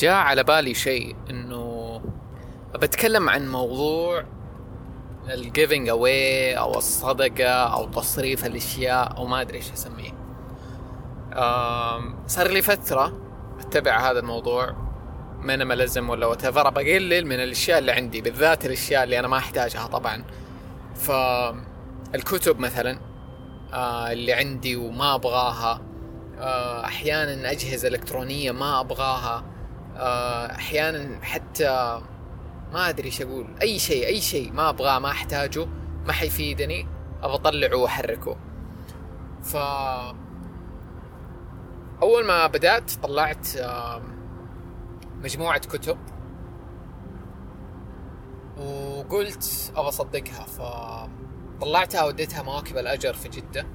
جاء على بالي شيء إنه بتكلم عن موضوع ال giving away أو الصدقة أو تصريف الأشياء أو ما أدري إيش أسميه. صار لي فترة أتبع هذا الموضوع minimalism ولا whatever بقلل من الأشياء اللي عندي بالذات الأشياء اللي أنا ما أحتاجها طبعا. فالكتب مثلا آه اللي عندي وما أبغاها آه أحيانا أجهزة إلكترونية ما أبغاها. أحيانا حتى ما أدري إيش أقول. أي شيء أي شيء ما أبغاه ما أحتاجه ما حيفيدني ابى أطلعه وأحركه. ف أول ما بدأت طلعت مجموعة كتب. وقلت ابى أصدقها فطلعتها وديتها مواكب الأجر في جدة.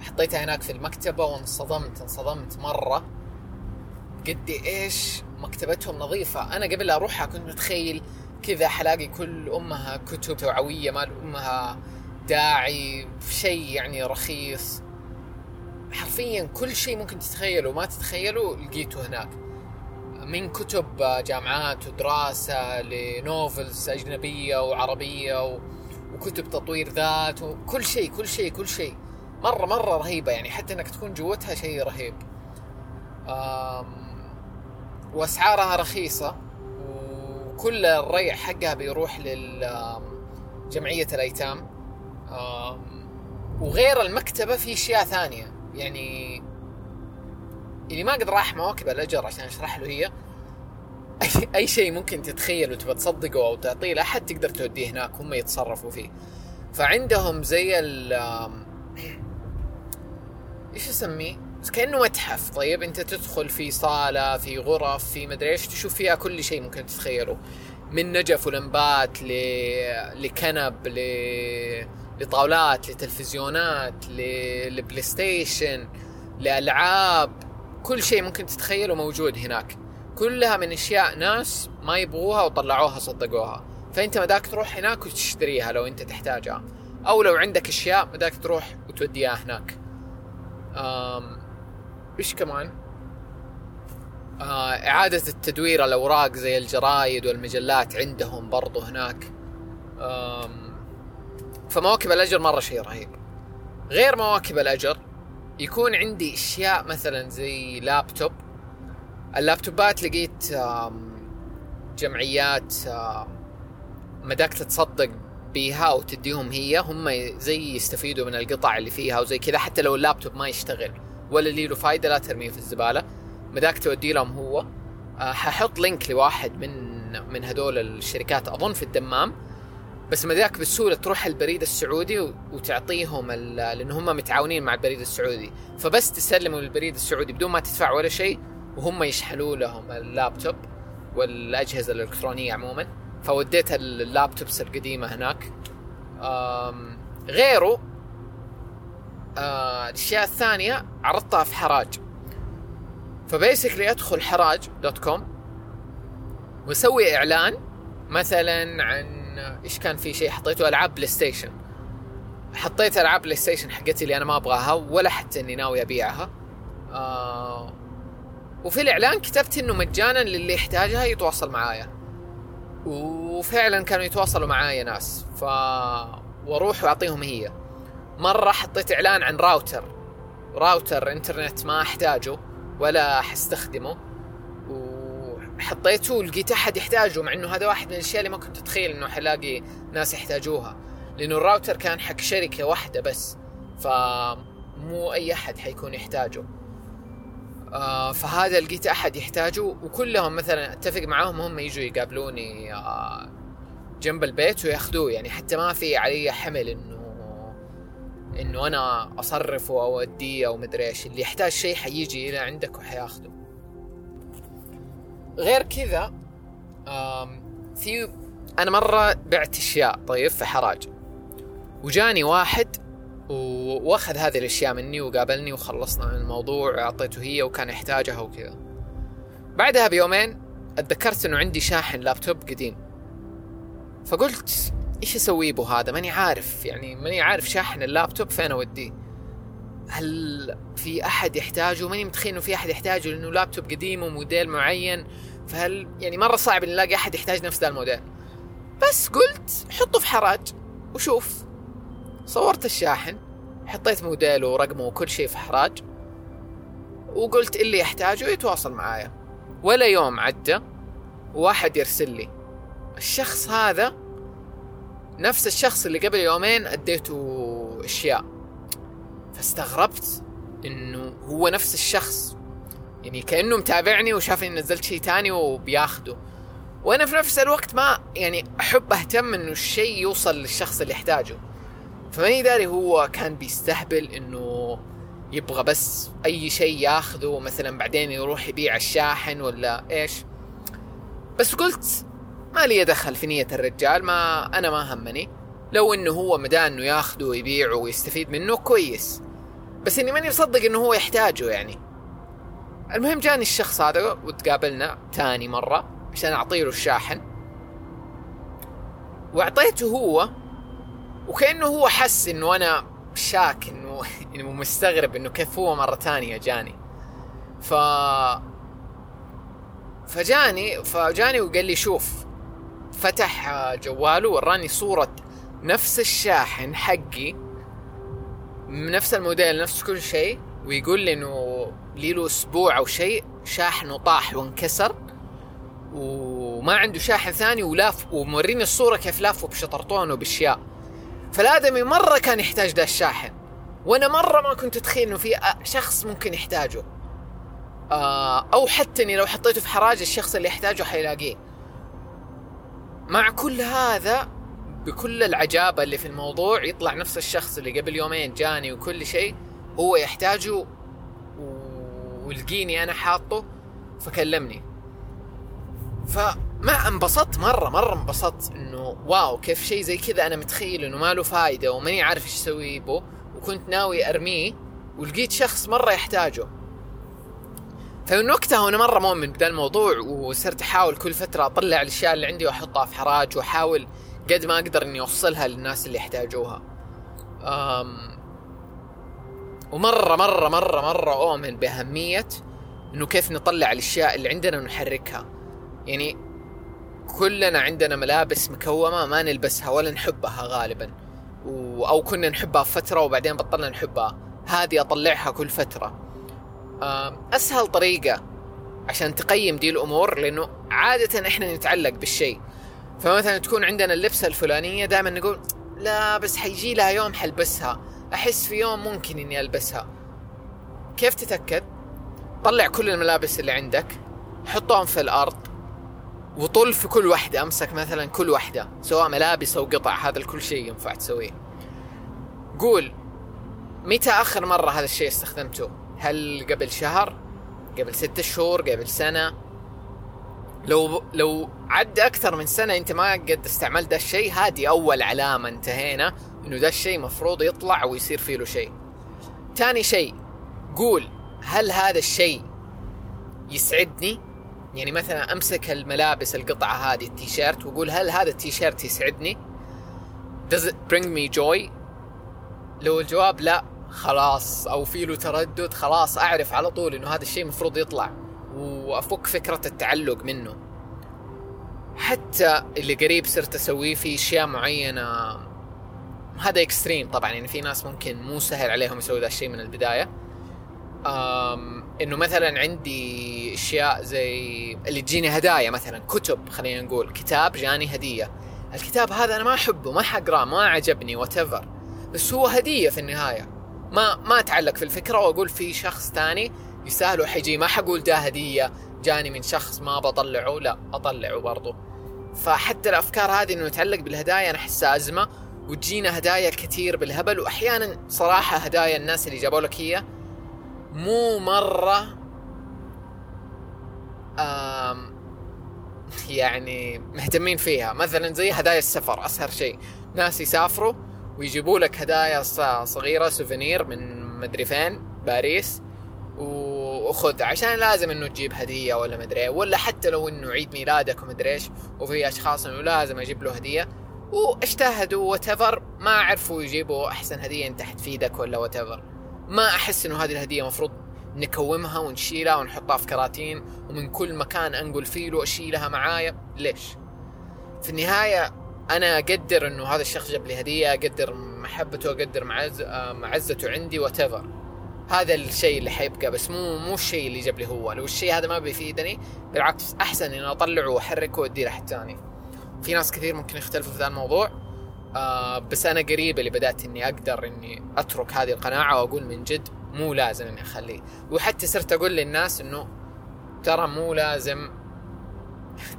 حطيتها هناك في المكتبة وانصدمت انصدمت مرة. قد إيش مكتبتهم نظيفة. أنا قبل أروحها كنت متخيل كذا حلاقي كل أمها كتب توعوية مال أمها داعي شيء يعني رخيص. حرفيا كل شيء ممكن تتخيله. وما تتخيله لقيته هناك. من كتب جامعات ودراسة لنوفلز أجنبية وعربية و... وكتب تطوير ذات وكل شيء كل شيء كل شيء. مرة مرة رهيبة يعني. حتى إنك تكون جوتها شيء رهيب. أم... وأسعارها رخيصة وكل الريع حقها بيروح لجمعية الأيتام. وغير المكتبة في أشياء ثانية يعني اللي ما قد راح مواكب الأجر عشان أشرح له هي اي, شيء ممكن تتخيل وتبغى تصدقه أو تعطيه لاحد تقدر توديه هناك هم يتصرفوا فيه فعندهم زي ال إيش أسميه؟ كأنه متحف. طيب أنت تدخل في صالة في غرف في مدري إيش تشوف فيها كل شيء ممكن تتخيله. من نجف ولمبات ل... لكنب ل... لطاولات لتلفزيونات ل... ل PlayStation لألعاب. كل شيء ممكن تتخيله موجود هناك. كلها من أشياء ناس ما يبغوها وطلعوها صدقوها. فأنت مداك تروح هناك وتشتريها لو أنت تحتاجها. أو لو عندك أشياء مداك تروح وتوديها هناك. أم إيش كمان؟ آه إعادة التدوير الأوراق زي الجرايد والمجلات عندهم برضو هناك. فمواكب الأجر مرة شيء رهيب. غير مواكب الأجر يكون عندي أشياء مثلا زي لابتوب. اللابتوبات لقيت جمعيات مداك تتصدق بيها أو تديهم هي. هم زي يستفيدوا من القطع اللي فيها وزي كذا حتى لو اللابتوب ما يشتغل. ولا لي له فايدة لا ترميه في الزبالة. مداك تودي لهم هو. ححط لينك لواحد من من هذول الشركات أظن في الدمام. بس ما ذاك بسهولة تروح البريد السعودي وتعطيهم لأن هم متعاونين مع البريد السعودي. فبس تسلموا للبريد السعودي بدون ما تدفع ولا شيء وهم يشحنوا لهم اللابتوب والأجهزة الإلكترونية عموما. فوديت ال laptops القديمة هناك. غيره آه، الأشياء الثانية عرضتها في حراج. ف basically أدخل حراج dot com وأسوي إعلان مثلا عن إيش كان في شيء حطيته ألعاب بلاي ستيشن حطيت ألعاب بلاي ستيشن حقتي اللي أنا ما أبغاها ولا حتى إني ناوي أبيعها. آه وفي الإعلان كتبت إنه مجانا للي يحتاجها يتواصل معايا. وفعلا كانوا يتواصلوا معايا ناس ف وأروح وأعطيهم هي. مرة حطيت إعلان عن راوتر. راوتر إنترنت ما أحتاجه ولا حستخدمه. حطيته ولقيت أحد يحتاجه مع إنه هذا واحد من الأشياء اللي ما كنت أتخيل إنه حلاقي ناس يحتاجوها. لأنه الراوتر كان حق شركة واحدة بس فمو أي أحد حيكون يحتاجه. آه فهذا لقيت أحد يحتاجه وكلهم مثلا أتفق معاهم هم يجوا يقابلوني آه جنب البيت ويأخذوه. يعني حتى ما في علي حمل إنه إنه أنا أصرفه أو اوديه أو مدري إيش. اللي يحتاج شيء حيجي إلى عندك وحياخذه غير كذا في أنا مرة بعت أشياء طيب في حراج. وجاني واحد وأخذ هذه الأشياء مني وقابلني وخلصنا من الموضوع وأعطيته هي وكان يحتاجها وكذا. بعدها بيومين أتذكرت إنه عندي شاحن لابتوب قديم. فقلت إيش أسوي به هذا؟ ماني عارف يعني ماني عارف شاحن اللابتوب فين أوديه؟ هل في أحد يحتاجه؟ ماني متخيل إنه في أحد يحتاجه لأنه لابتوب قديم وموديل معين فهل يعني مرة صعب نلاقي أحد يحتاج نفس ذا الموديل. بس قلت حطه في حراج وشوف. صورت الشاحن حطيت موديله ورقمه وكل شيء في حراج وقلت اللي يحتاجه يتواصل معايا. ولا يوم عدى واحد يرسل لي الشخص هذا نفس الشخص اللي قبل يومين أديته أشياء. فاستغربت إنه هو نفس الشخص. يعني كأنه متابعني وشاف إني نزلت شيء تاني وبياخده. وأنا في نفس الوقت ما يعني أحب أهتم إنه الشيء يوصل للشخص اللي يحتاجه. فماني داري هو كان بيستهبل إنه يبغى بس أي شيء ياخذه مثلا بعدين يروح يبيع الشاحن ولا إيش. بس قلت ما لي دخل في نية الرجال ما أنا ما همني. لو إنه هو مدى إنه ياخذه ويبيعه ويستفيد منه كويس. بس إني ماني مصدق إنه هو يحتاجه يعني. المهم جاني الشخص هذا وتقابلنا تاني مرة عشان اعطيه له الشاحن. وأعطيته هو وكأنه هو حس إنه أنا شاك إنه إنه مستغرب إنه كيف هو مرة ثانية جاني. ف فجاني فجاني وقال لي شوف فتح جواله وراني صورة نفس الشاحن حقي نفس الموديل نفس كل شيء ويقول لي إنه له أسبوع أو شيء شاحنه طاح وانكسر وما عنده شاحن ثاني ولاف وموريني الصورة كيف لافه بشطرطون وبأشياء. فالادمي مرة كان يحتاج ذا الشاحن وأنا مرة ما كنت أتخيل إنه في شخص ممكن يحتاجه. آه أو حتى إني لو حطيته في حراج الشخص اللي يحتاجه حيلاقيه. مع كل هذا بكل العجابة اللي في الموضوع يطلع نفس الشخص اللي قبل يومين جاني وكل شيء هو يحتاجه ولقيني أنا حاطه فكلمني. ف ما انبسطت مرة مرة انبسطت إنه واو كيف شيء زي كذا أنا متخيل إنه ما له فايدة وماني عارف إيش أسوي به وكنت ناوي أرميه ولقيت شخص مرة يحتاجه. فمن وقتها وأنا مرة مؤمن بدا الموضوع وصرت أحاول كل فترة أطلع الأشياء اللي عندي وأحطها في حراج وأحاول قد ما أقدر إني أوصلها للناس اللي يحتاجوها. أم ومرة مرة مرة مرة أؤمن بأهمية إنه كيف نطلع الأشياء اللي عندنا ونحركها. يعني كلنا عندنا ملابس مكومة ما نلبسها ولا نحبها غالبا. أو كنا نحبها فترة وبعدين بطلنا نحبها. هذه أطلعها كل فترة. أسهل طريقة عشان تقيم دي الأمور لأنه عادة إحنا نتعلق بالشيء. فمثلا تكون عندنا اللبسة الفلانية دائما نقول لا بس حيجي لها يوم حلبسها. أحس في يوم ممكن إني ألبسها. كيف تتأكد؟ طلع كل الملابس اللي عندك حطهم في الأرض وطل في كل واحدة أمسك مثلا كل واحدة سواء ملابس أو قطع هذا كل شيء ينفع تسويه. قول متى آخر مرة هذا الشيء استخدمته؟ هل قبل شهر؟ قبل ستة شهور؟ قبل سنة؟ لو لو عدى أكثر من سنة أنت ما قد استعملت ذا الشيء هذه أول علامة انتهينا إنه ذا الشيء مفروض يطلع ويصير فيه له شيء. ثاني شيء قول هل هذا الشيء يسعدني؟ يعني مثلا أمسك الملابس القطعة هذه التيشيرت واقول هل هذا التيشيرت يسعدني؟ does it bring me joy؟ لو الجواب لا خلاص أو في له تردد خلاص أعرف على طول إنه هذا الشيء المفروض يطلع وأفك فكرة التعلق منه. حتى اللي قريب صرت أسويه في أشياء معينة. هذا extreme طبعا يعني في ناس ممكن مو سهل عليهم يسوي ذا الشيء من البداية. إنه مثلا عندي أشياء زي اللي تجيني هدايا مثلا كتب خلينا نقول كتاب جاني هدية. الكتاب هذا أنا ما أحبه ما حقراه ما عجبني وات بس هو هدية في النهاية. ما ما أتعلق في الفكرة وأقول في شخص ثاني يستاهل وحيجي. ما حقول ده هدية جاني من شخص ما بطلعه. لا أطلعه برضه فحتى الأفكار هذه إنه يتعلق بالهدايا أنا احسها أزمة. وتجينا هدايا كثير بالهبل. وأحيانا صراحة هدايا الناس اللي جابوا لك هي مو مرة آم يعني مهتمين فيها. مثلا زي هدايا السفر أسهل شيء. ناس يسافروا ويجيبوا لك هدايا صغيرة سوفينير من مدري فين باريس. وخذ عشان لازم إنه تجيب هدية ولا مدري إيه. ولا حتى لو إنه عيد ميلادك ومدري إيش وفي أشخاص إنه لازم أجيب له هدية. واجتهدوا وات ما عرفوا يجيبوا أحسن هدية أنت حتفيدك ولا وات ما أحس إنه هذه الهدية مفروض نكومها ونشيلها ونحطها في كراتين ومن كل مكان أنقل فيه له أشيلها معايا. ليش؟ في النهاية أنا أقدر إنه هذا الشخص جاب لي هدية أقدر محبته أقدر معز... آه، معزته عندي وات هذا الشيء اللي حيبقى بس مو مو الشيء اللي جاب لي هو. لو الشيء هذا ما بيفيدني بالعكس أحسن إني أطلعه وأحركه وأديه لحد ثاني. في ناس كثير ممكن يختلفوا في ذا الموضوع آه بس أنا قريب اللي بدأت إني أقدر إني أترك هذه القناعة وأقول من جد مو لازم إني أخليه. وحتى صرت أقول للناس إنه ترى مو لازم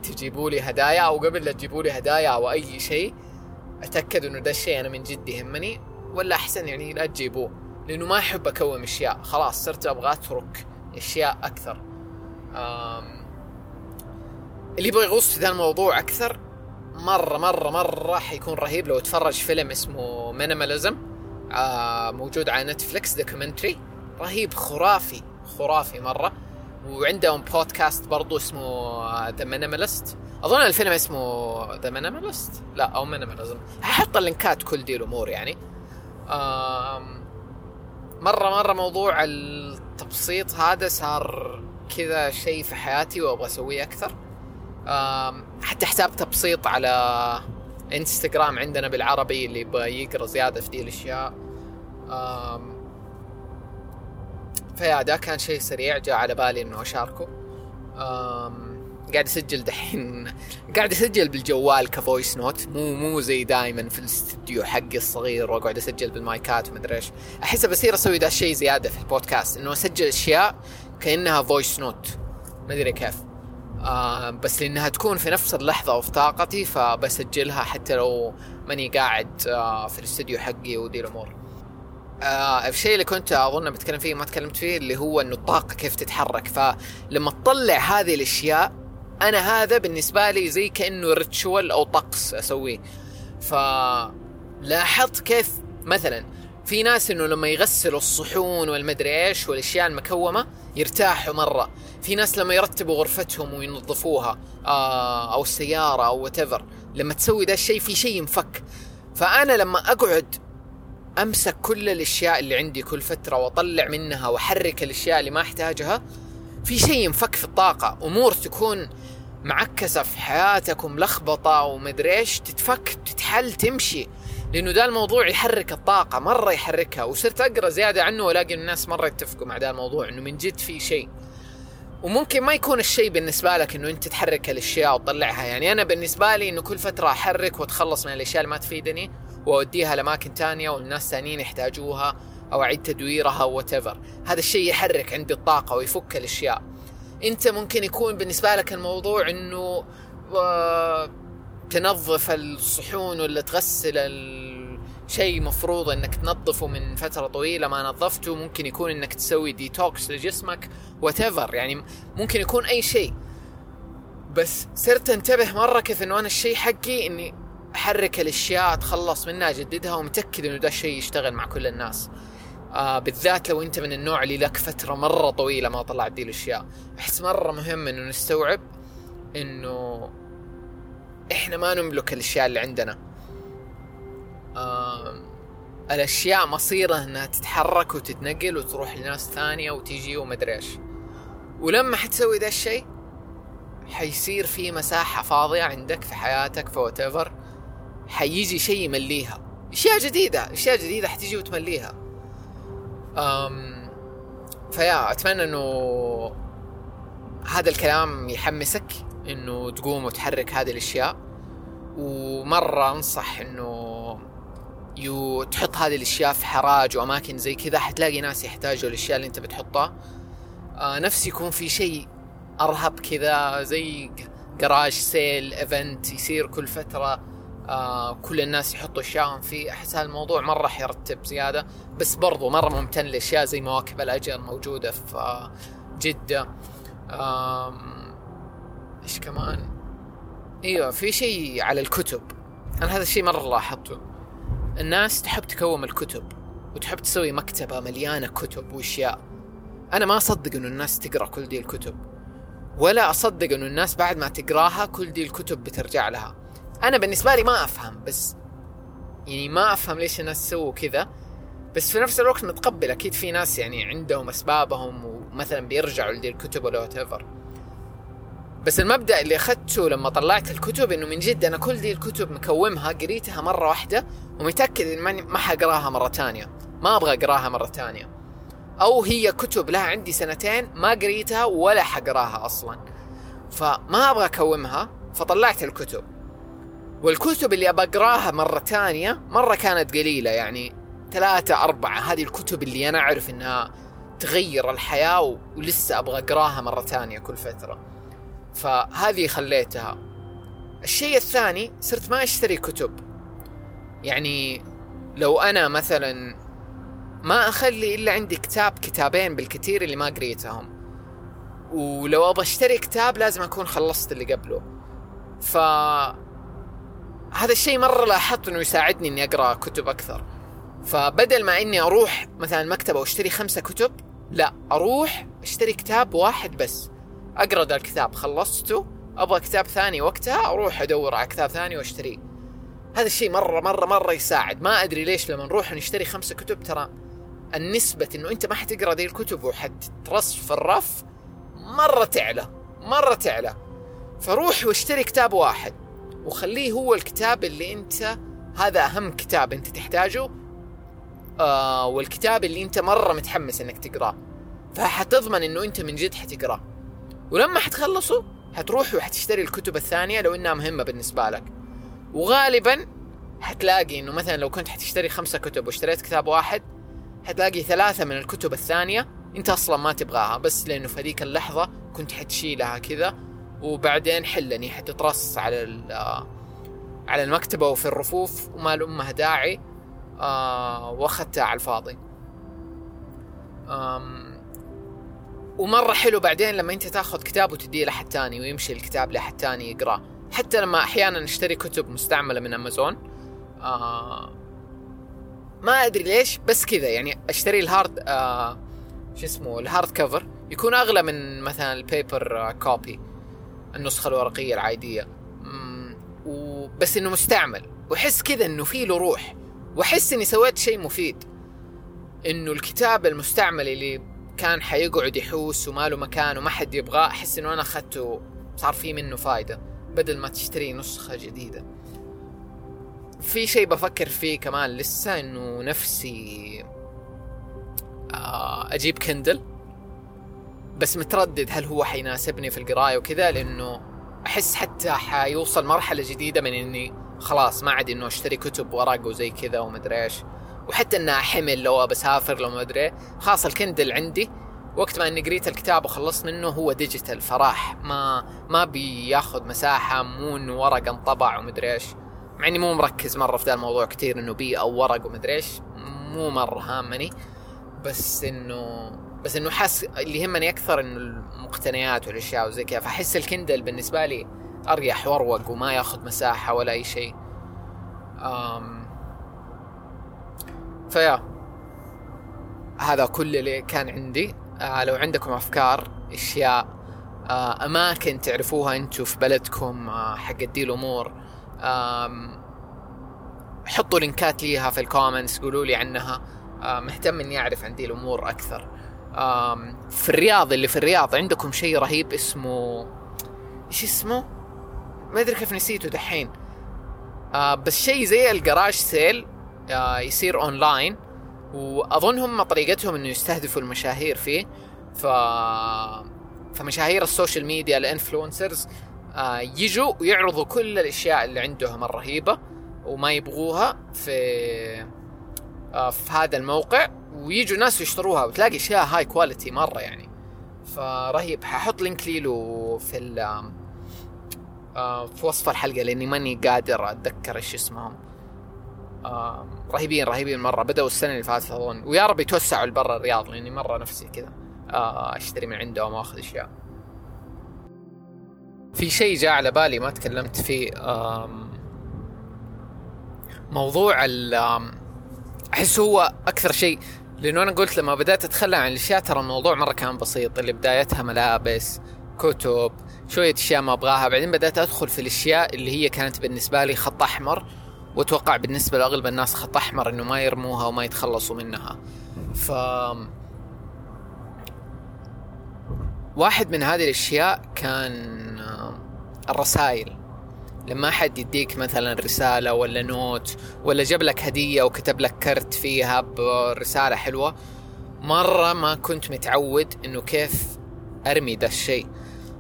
تجيبوا لي هدايا أو قبل لا تجيبوا لي هدايا أو أي شيء أتأكد إنه ده الشيء أنا من جد يهمني ولا أحسن يعني لا تجيبوه لأنه ما أحب أكوم أشياء. خلاص صرت أبغى أترك أشياء أكثر. اللي يبغى يغوص في ذا الموضوع أكثر مرة مرة مرة حيكون رهيب لو تفرج فيلم اسمه Minimalism آه موجود على نتفلكس documentary. رهيب خرافي خرافي مرة. وعندهم بودكاست برضو اسمه The Minimalists أظن الفيلم اسمه The Minimalists لا أو Minimalism هحط ال linkات كل دي الأمور يعني. مرة مرة موضوع التبسيط هذا صار كذا شيء في حياتي وأبغى أسويه أكثر. حتى حساب تبسيط على انستغرام عندنا بالعربي اللي يبغى يقرأ زيادة في دي الأشياء. ف yeah ده كان شيء سريع جاء على بالي إنه أشاركه. قاعد أسجل دحين. قاعد أسجل بالجوال ك voice note مو مو زي دائما في الاستديو حقي الصغير وأقعد أسجل بال micات ومدري إيش. أحس بصير أسوي ذا الشيء زيادة في البودكاست إنه أسجل أشياء كأنها voice note ما أدري كيف. آه بس لأنها تكون في نفس اللحظة وفي طاقتي فبسجلها حتى لو ماني قاعد آه في الاستديو حقي ودي الأمور. آه الشيء اللي كنت أظن بتكلم فيه ما تكلمت فيه اللي هو إنه الطاقة كيف تتحرك. فلما تطلع هذه الأشياء أنا هذا بالنسبة لي زي كأنه ريتشوال أو طقس أسويه. فلاحظت كيف مثلا في ناس إنه لما يغسلوا الصحون والمدري إيش والأشياء المكومة يرتاحوا مرة. في ناس لما يرتبوا غرفتهم وينظفوها آه أو السيارة أو وات لما تسوي ذا الشيء في شيء ينفك. فأنا لما أقعد أمسك كل الأشياء اللي عندي كل فترة وأطلع منها وأحرك الأشياء اللي ما أحتاجها. في شيء ينفك في الطاقة أمور تكون معكسة في حياتك وملخبطه ومدري إيش تتفك تتحل تمشي. لأنه ده الموضوع يحرك الطاقة مرة يحركها. وصرت أقرأ زيادة عنه والاقي الناس مرة يتفقوا مع ده الموضوع إنه من جد في شيء. وممكن ما يكون الشيء بالنسبة لك إنه أنت تحرك الأشياء وتطلعها. يعني أنا بالنسبة لي إنه كل فترة أحرك وأتخلص من الأشياء اللي ما تفيدني وأوديها لأماكن تانية والناس ثانيين يحتاجوها أو أعيد تدويرها وات هذا الشيء يحرك عندي الطاقة ويفك الأشياء. أنت ممكن يكون بالنسبة لك الموضوع إنه آه، تنظف الصحون ولا تغسل الشيء مفروض إنك تنظفه من فترة طويلة ما نظفته. ممكن يكون إنك تسوي ديتوكس لجسمك وات يعني ممكن يكون أي شيء. بس صرت أنتبه مرة كيف إنه أنا الشيء حقي إني احرك الأشياء اتخلص منها اجددها ومتأكد إنه ده الشيء يشتغل مع كل الناس. آه بالذات لو أنت من النوع اللي لك فترة مرة طويلة ما طلعت دي الأشياء. أحس مرة مهم إنه نستوعب إنه إحنا ما نملك الأشياء اللي عندنا. آه الأشياء مصيرها إنها تتحرك وتتنقل وتروح لناس ثانية وتيجي ومدري إيش. ولما حتسوي ذا الشيء حيصير في مساحة فاضية عندك في حياتك في whatever حيجي شيء يمليها. أشياء جديدة أشياء جديدة حتيجي وتمليها. أم فيا أتمنى إنه هذا الكلام يحمسك إنه تقوم وتحرك هذه الأشياء. ومرة أنصح إنه يو تحط هذه الأشياء في حراج وأماكن زي كذا حتلاقي ناس يحتاجوا الأشياء اللي أنت بتحطها. آه نفس يكون في شيء ارهب كذا زي garage sale event يصير كل فترة. آه كل الناس يحطوا أشياءهم فيه. أحس هالموضوع مرة حيرتب زيادة بس برضو مرة ممتن لأشياء زي مواكب الأجر موجودة في جدة. إيش كمان؟ إيوه في شيء على الكتب. أنا هذا الشيء مرة لاحظته. الناس تحب تكوم الكتب وتحب تسوي مكتبة مليانة كتب وأشياء. أنا ما أصدق إنه الناس تقرأ كل دي الكتب ولا أصدق إنه الناس بعد ما تقراها كل دي الكتب بترجع لها. أنا بالنسبة لي ما أفهم بس يعني ما أفهم ليش الناس سووا كذا. بس في نفس الوقت متقبل أكيد في ناس يعني عندهم أسبابهم ومثلا بيرجعوا لدي الكتب ولا وات بس المبدأ اللي أخذته لما طلعت الكتب إنه من جد أنا كل دي الكتب مكومها قريتها مرة واحدة ومتأكد إني ما حقراها مرة تانية ما أبغى أقراها مرة تانية أو هي كتب لها عندي سنتين ما قريتها ولا حقراها أصلا. فما أبغى أكومها فطلعت الكتب. والكتب اللي أبغى اقراها مرة تانية مرة كانت قليلة يعني ثلاثة أربعة. هذه الكتب اللي أنا أعرف إنها تغير الحياة ولسه أبغى أقراها مرة تانية كل فترة. فهذه خليتها. الشيء الثاني صرت ما أشتري كتب. يعني لو أنا مثلا ما أخلي إلا عندي كتاب كتابين بالكثير اللي ما قريتهم. ولو أبغى أشتري كتاب لازم أكون خلصت اللي قبله. ف هذا الشيء مرة لاحظت إنه يساعدني إني أقرأ كتب أكثر. فبدل ما إني أروح مثلا المكتبه واشتري خمسة كتب لا أروح أشتري كتاب واحد بس. أقرأ ذا الكتاب خلصته أبغى كتاب ثاني وقتها أروح أدور على كتاب ثاني واشتريه هذا الشيء مرة مرة مرة يساعد. ما أدري ليش لما نروح نشتري خمسة كتب ترى النسبة إنه أنت ما حتقرأ ذي الكتب وحتترص في الرف مرة تعلى مرة تعلى. فروح واشتري كتاب واحد. وخليه هو الكتاب اللي انت هذا أهم كتاب انت تحتاجه. آه والكتاب اللي انت مرة متحمس إنك تقراه. فحتضمن إنه أنت من جد حتقراه. ولما حتخلصه حتروح وحتشتري الكتب الثانية لو إنها مهمة بالنسبة لك. وغالبا حتلاقي إنه مثلا لو كنت حتشتري خمسة كتب واشتريت كتاب واحد حتلاقي ثلاثة من الكتب الثانية أنت أصلا ما تبغاها بس لأنه في هذيك اللحظة كنت حتشيلها كذا. وبعدين حلني حتترص على آه، على المكتبة وفي الرفوف وما لأمها داعي آه واخذتها على الفاضي. ومرة حلو بعدين لما أنت تأخذ كتاب وتديه لحد تاني ويمشي الكتاب لحد تاني يقراه حتى لما أحيانا أشتري كتب مستعملة من أمازون آه ما أدري ليش بس كذا يعني أشتري ال hard آه شو اسمه ال hard cover يكون أغلى من مثلا ال paper copy. النسخة الورقية العادية. وبس إنه مستعمل. وأحس كذا إنه في له روح. وأحس إني سويت شيء مفيد. إنه الكتاب المستعمل اللي كان حيقعد يحوس وما له مكان وما حد يبغاه أحس إنه أنا أخذته صار في منه فايدة بدل ما تشتري نسخة جديدة. في شيء بفكر فيه كمان لسه إنه نفسي آه، أجيب كندل بس متردد هل هو حيناسبني في القراية وكذا لأنه أحس حتى حيوصل مرحلة جديدة من إني خلاص ما عاد إنه أشتري كتب ورق وزي كذا ومدري إيش. وحتى انها حمل لو بسافر لو ما أدري خلاص ال Kindle عندي. وقت ما إني قريت الكتاب وخلصت منه هو digital فراح. ما ما بياخذ مساحة مو إنه ورق انطبع ومدري إيش. مع إني مو مركز مرة في ذا الموضوع كثير إنه بيئة وورق ومدري إيش. مو مرة هامني. بس إنه بس إنه حس اللي يهمني أكثر إنه المقتنيات والأشياء وزي كذا فأحس ال Kindle بالنسبة لي أريح وأروق وما ياخذ مساحة ولا أي شيء. أم ف yeah. هذا كل اللي كان عندي. آه لو عندكم أفكار أشياء آه أماكن تعرفوها أنتم في بلدكم آه حق دي الأمور حطوا لينكات ليها في ال comments قولوا لي عنها. آه مهتم إني أعرف عن دي الأمور أكثر. في الرياض اللي في الرياض عندكم شيء رهيب اسمه إيش اسمه؟ ما أدري كيف نسيته دحين. آه بس شيء زي ال garage sale آه يصير اونلاين وأظن هم طريقتهم إنه يستهدفوا المشاهير فيه. ف فمشاهير ال social media ال influencers آه يجوا ويعرضوا كل الأشياء اللي عندهم الرهيبة وما يبغوها في في هذا الموقع ويجوا ناس يشتروها وتلاقي أشياء high quality مرة يعني. فرهيب ححط link ليلو في ال آه، في وصف الحلقة لأني ماني قادر أتذكر إيش اسمهم. آه، رهيبين رهيبين مرة. بدأوا السنة اللي فاتت أظن. ويا رب يتوسعوا لبرا الرياض لأني مرة نفسي كذا آه، أشتري من عندهم وأخذ أشياء. في شيء جاء على بالي ما تكلمت فيه موضوع ال أحس هو أكثر شيء لأنه أنا قلت لما بدأت أتخلى عن الأشياء ترى الموضوع مرة كان بسيط اللي بدايتها ملابس كتب شوية أشياء ما أبغاها بعدين بدأت أدخل في الأشياء اللي هي كانت بالنسبة لي خط أحمر وأتوقع بالنسبة لأغلب الناس خط أحمر إنه ما يرموها وما يتخلصوا منها. ف واحد من هذه الأشياء كان الرسائل لما أحد يديك مثلا رسالة ولا note ولا جاب لك هدية وكتب لك كرت فيها برسالة حلوة مرة ما كنت متعود إنه كيف أرمي ذا الشيء.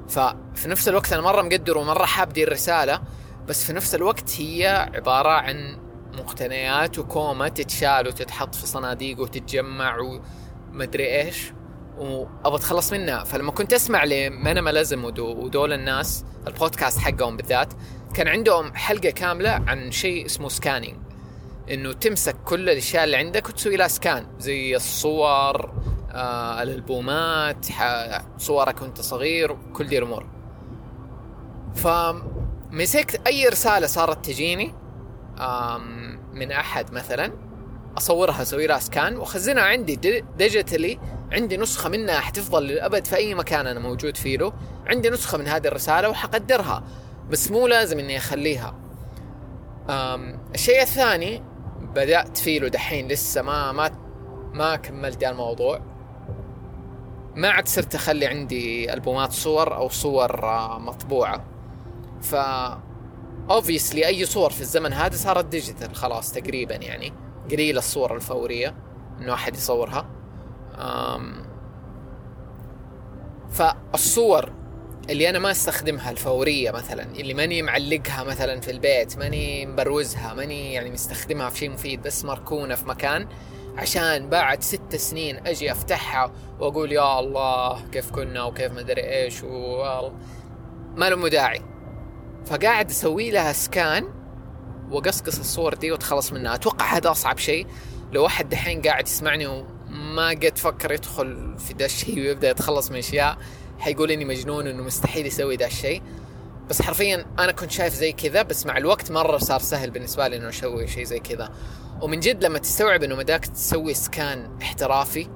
ففي نفس الوقت أنا مرة مقدر ومرة حاب دي الرسالة بس في نفس الوقت هي عبارة عن مقتنيات وكومة تتشال وتتحط في صناديق وتتجمع ومدري إيش وأبغى أتخلص منها. فلما كنت أسمع ل minimalism ودول الناس البودكاست حقهم بالذات كان عندهم حلقة كاملة عن شيء اسمه scanning إنه تمسك كل الأشياء اللي عندك وتسوي لها scan زي الصور آه الألبومات صورك وأنت صغير كل دي الأمور. فمسكت أي رسالة صارت تجيني من أحد مثلا أصورها أسوي لها سكان واخزنها عندي ديجيتالي عندي نسخة منها حتفضل للأبد في أي مكان أنا موجود فيه له. عندي نسخة من هذه الرسالة وحقدرها. بس مو لازم إني أخليها. الشيء الثاني بدأت فيه له دحين لسه ما ما ما كملت الموضوع. ما عاد صرت أخلي عندي ألبومات صور أو صور آه، مطبوعة. ف obviously أي صور في الزمن هذا صارت digital خلاص تقريبا يعني. قليل الصور الفورية انه احد يصورها. أم فالصور اللي أنا ما أستخدمها الفورية مثلا اللي ماني معلقها مثلا في البيت ماني مبروزها ماني يعني مستخدمها في شيء مفيد بس مركونة في مكان عشان بعد ست سنين أجي أفتحها وأقول يا الله كيف كنا وكيف ما أدري إيش و ما له داعي. فقاعد أسوي لها سكان وأقصقص الصور دي واتخلص منها. أتوقع هذا أصعب شيء لو واحد دحين قاعد يسمعني وما قد فكر يدخل في ذا الشيء ويبدأ يتخلص من أشياء حيقول إني مجنون إنه مستحيل يسوي ذا الشيء. بس حرفيا أنا كنت شايف زي كذا بس مع الوقت مرة صار سهل بالنسبة لي إنه أسوي شيء زي كذا. ومن جد لما تستوعب إنه مداك تسوي سكان احترافي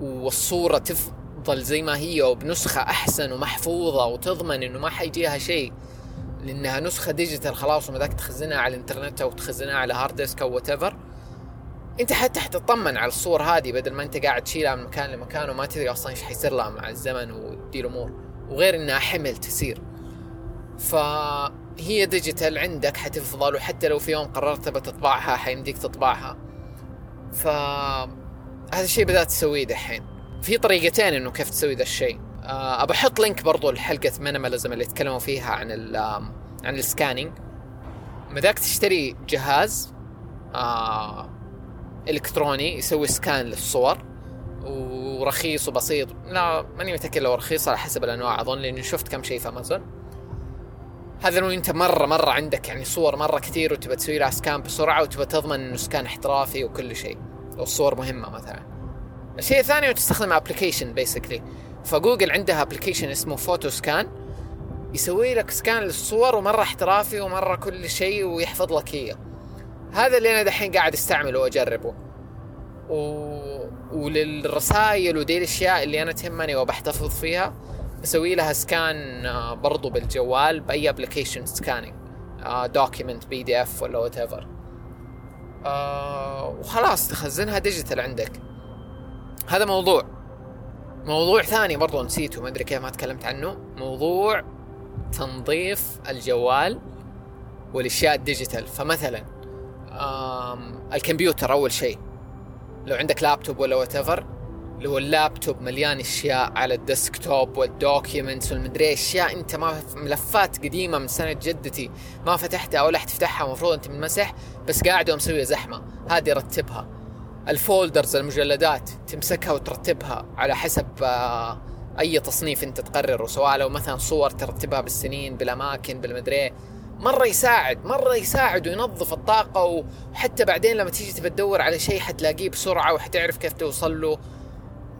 والصورة تفضل زي ما هي وبنسخة أحسن ومحفوظة وتضمن إنه ما حيجيها شيء لأنها نسخة digital خلاص ومداك تخزنها على الإنترنت أو تخزنها على hard disk أو وات انت حتى حتطمن على الصور هذه بدل ما انت قاعد تشيلها من مكان لمكان وما تدري أصلا إيش حيصير لها مع الزمن ودي الأمور. وغير إنها حمل تسير. فهي digital عندك حتفضل. وحتى لو في يوم قررت تبى تطبعها حيمديك تطبعها. ف هذا الشيء بدأت تسويه دحين. في طريقتين إنه كيف تسوي ذا الشيء. أه بحط link برضو لحلقة minimalism اللي تكلموا فيها عن ال عن ال scanning مداك تشتري جهاز آه إلكتروني يسوي scan للصور ورخيص وبسيط. لا ماني متأكد لو رخيص على حسب الأنواع. أظن لأني شفت كم شيء في امازون هذا لو أنت مرة مرة عندك يعني صور مرة كثير وتبى تسوي لها scan بسرعة وتبى تضمن إنه scan احترافي وكل شيء والصور مهمة مثلا. الشيء الثاني تستخدم application basically ف Google عندها application اسمه PhotoScan يسوي لك scan للصور ومرة احترافي ومرة كل شيء ويحفظ لك هي هذا اللي أنا دحين قاعد أستعمله وأجربه. و... وللرسائل ودي الأشياء اللي أنا تهمني وبحتفظ فيها بسوي لها scan آه، برضو بالجوال بأي application scanning document PDF ولا whatever وخلاص تخزنها digital عندك. هذا موضوع. موضوع ثاني برضو نسيته ما أدري كيف ما تكلمت عنه. موضوع تنظيف الجوال والأشياء ال digital فمثلا الكمبيوتر أول شيء. لو عندك لابتوب ولا whatever لو اللابتوب مليان أشياء على ال desktop وال documents والمدري أشياء أنت ما ملفات قديمة من سنة جدتي ما فتحتها ولا حتفتحها المفروض أنت من مسح بس قاعد ومسوي زحمة. هذه رتبها. الفولدرز المجلدات تمسكها وترتبها على حسب آه، أي تصنيف أنت تقرره سواء لو مثلا صور ترتبها بالسنين بالأماكن بالمدري مرة يساعد مرة يساعد وينظف الطاقة وحتى بعدين لما تيجي تبى تدور على شيء حتلاقيه بسرعة وحتعرف كيف توصل له.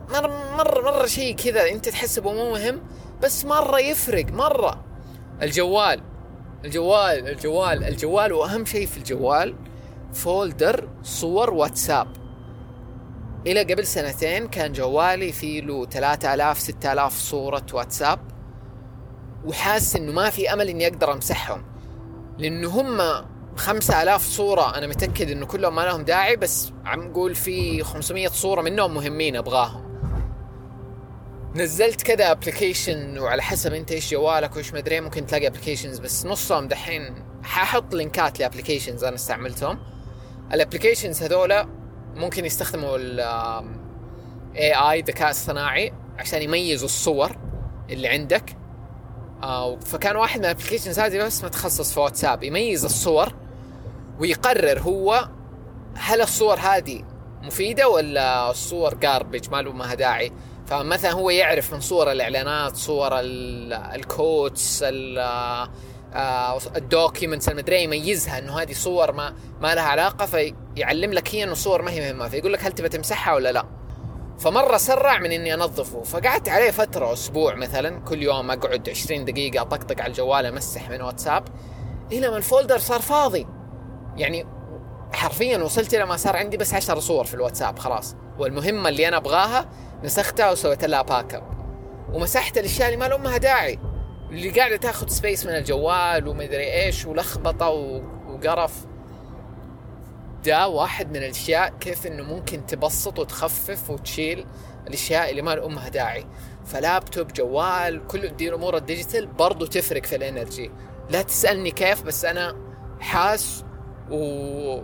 مره مره مرة شيء كذا أنت تحسبه مو مهم بس مرة يفرق مرة. الجوال الجوال الجوال الجوال وأهم شيء في الجوال فولدر صور واتساب. إلى قبل سنتين كان جوالي فيه له 3000 6000 صورة واتساب وحاسس إنه ما في أمل إني أقدر أمسحهم. لأنه هم خمسة آلاف صورة. أنا متأكد إنه كلهم ما لهم داعي بس عم نقول في 500 صورة منهم مهمين أبغاهم. نزلت كذا application وعلى حسب أنت إيش جوالك وإيش مدري ممكن تلاقي applications بس نصهم دحين حاحط لينكات ل applications أنا استعملتهم. ال applications هذولا ممكن يستخدموا ال AI ذكاء اصطناعي عشان يميزوا الصور اللي عندك. آه فكان واحد من ال applications هذه بس متخصص في واتساب يميز الصور ويقرر هو هل الصور هذه مفيدة ولا الصور garbage ما له ما داعي. فمثلا هو يعرف من صور الإعلانات صور ال quotes ال documents المدري يميزها إنه هذه صور ما ما لها علاقة فيعلم لك هي إنه صور ما هي مهمة. فيقول لك هل تبى تمسحها ولا لا. فمرة سرع من إني أنظفه. فقعدت عليه فترة أسبوع مثلا كل يوم أقعد 20 دقيقة أطقطق على الجوال أمسح من واتساب. إلى ما ال folder صار فاضي. يعني حرفيا وصلت إلى ما صار عندي بس 10 صور في الواتساب خلاص. والمهمة اللي أنا أبغاها نسختها وسويت لها backup ومسحت الأشياء اللي ما لها داعي. اللي قاعدة تاخذ space من الجوال ومدري إيش ولخبطة وقرف. ده واحد من الأشياء كيف إنه ممكن تبسط وتخفف وتشيل الأشياء اللي ما لها داعي. فلابتوب جوال كل دي الأمور ال digital برضو تفرق في ال energy. لا تسألني كيف بس أنا حاس و...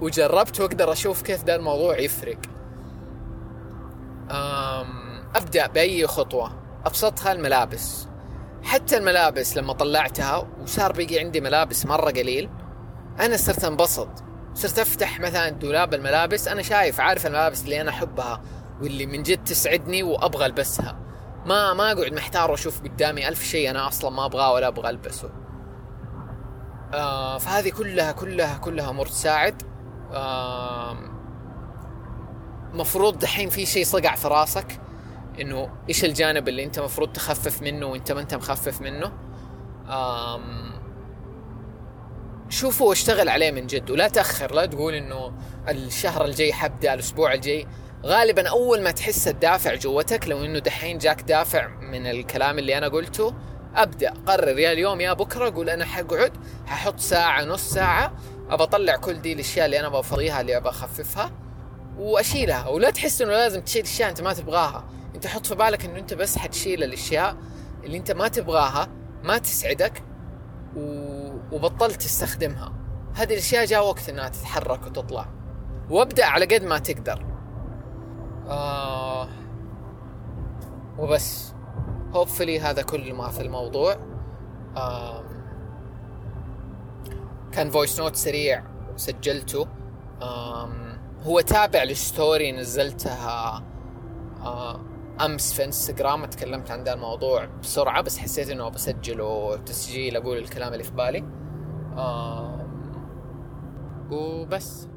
وجربت وأقدر أشوف كيف ده الموضوع يفرق. أم... أبدأ بأي خطوة. أبسطها الملابس. حتى الملابس لما طلعتها وصار بيجي عندي ملابس مرة قليل أنا صرت أنبسط. صرت أفتح مثلا دولاب الملابس أنا شايف عارف الملابس اللي أنا أحبها واللي من جد تسعدني وأبغى ألبسها. ما ما أقعد محتار وأشوف قدامي ألف شيء أنا أصلا ما أبغاه ولا أبغى ألبسه. آه فهذه كلها كلها كلها أمور تساعد. آه مفروض دحين في شيء صقع في راسك إنه إيش الجانب اللي أنت مفروض تخفف منه وأنت ما أنت مخفف منه؟ آم شوفوا واشتغل عليه من جد ولا تأخر لا تقول إنه الشهر الجاي حبدأ الأسبوع الجاي. غالبا أول ما تحس الدافع جوتك لو إنه دحين جاك دافع من الكلام اللي أنا قلته أبدأ. قرر يا اليوم يا بكرة قول أنا حقعد ححط ساعة نص ساعة أبى أطلع كل دي الأشياء اللي أنا بفضيها اللي أبى أخففها وأشيلها. ولا تحس إنه لازم تشيل أشياء أنت ما تبغاها. أنت حط في بالك إنه أنت بس حتشيل الأشياء اللي أنت ما تبغاها ما تسعدك و... وبطلت تستخدمها. هذه الأشياء جاء وقت إنها تتحرك وتطلع. وأبدأ على قد ما تقدر. آه. وبس. hopefully هذا كل ما في الموضوع. آه كان voice note سريع سجلته آه هو تابع ل story نزلتها آه أمس في انستغرام تكلمت عن ذا الموضوع بسرعة بس حسيت إنه بسجله تسجيل أقول الكلام اللي في بالي. آه وبس